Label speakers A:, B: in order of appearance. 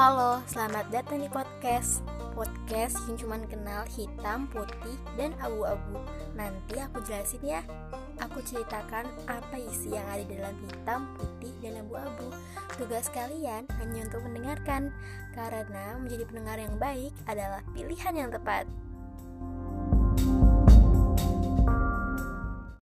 A: Halo, selamat datang di podcast. Podcast yang cuma kenal hitam, putih, dan abu-abu. Nanti aku jelasin ya. Aku ceritakan apa isi yang ada di dalam hitam, putih, dan abu-abu. Tugas kalian hanya untuk mendengarkan. Karena menjadi pendengar yang baik adalah pilihan yang tepat.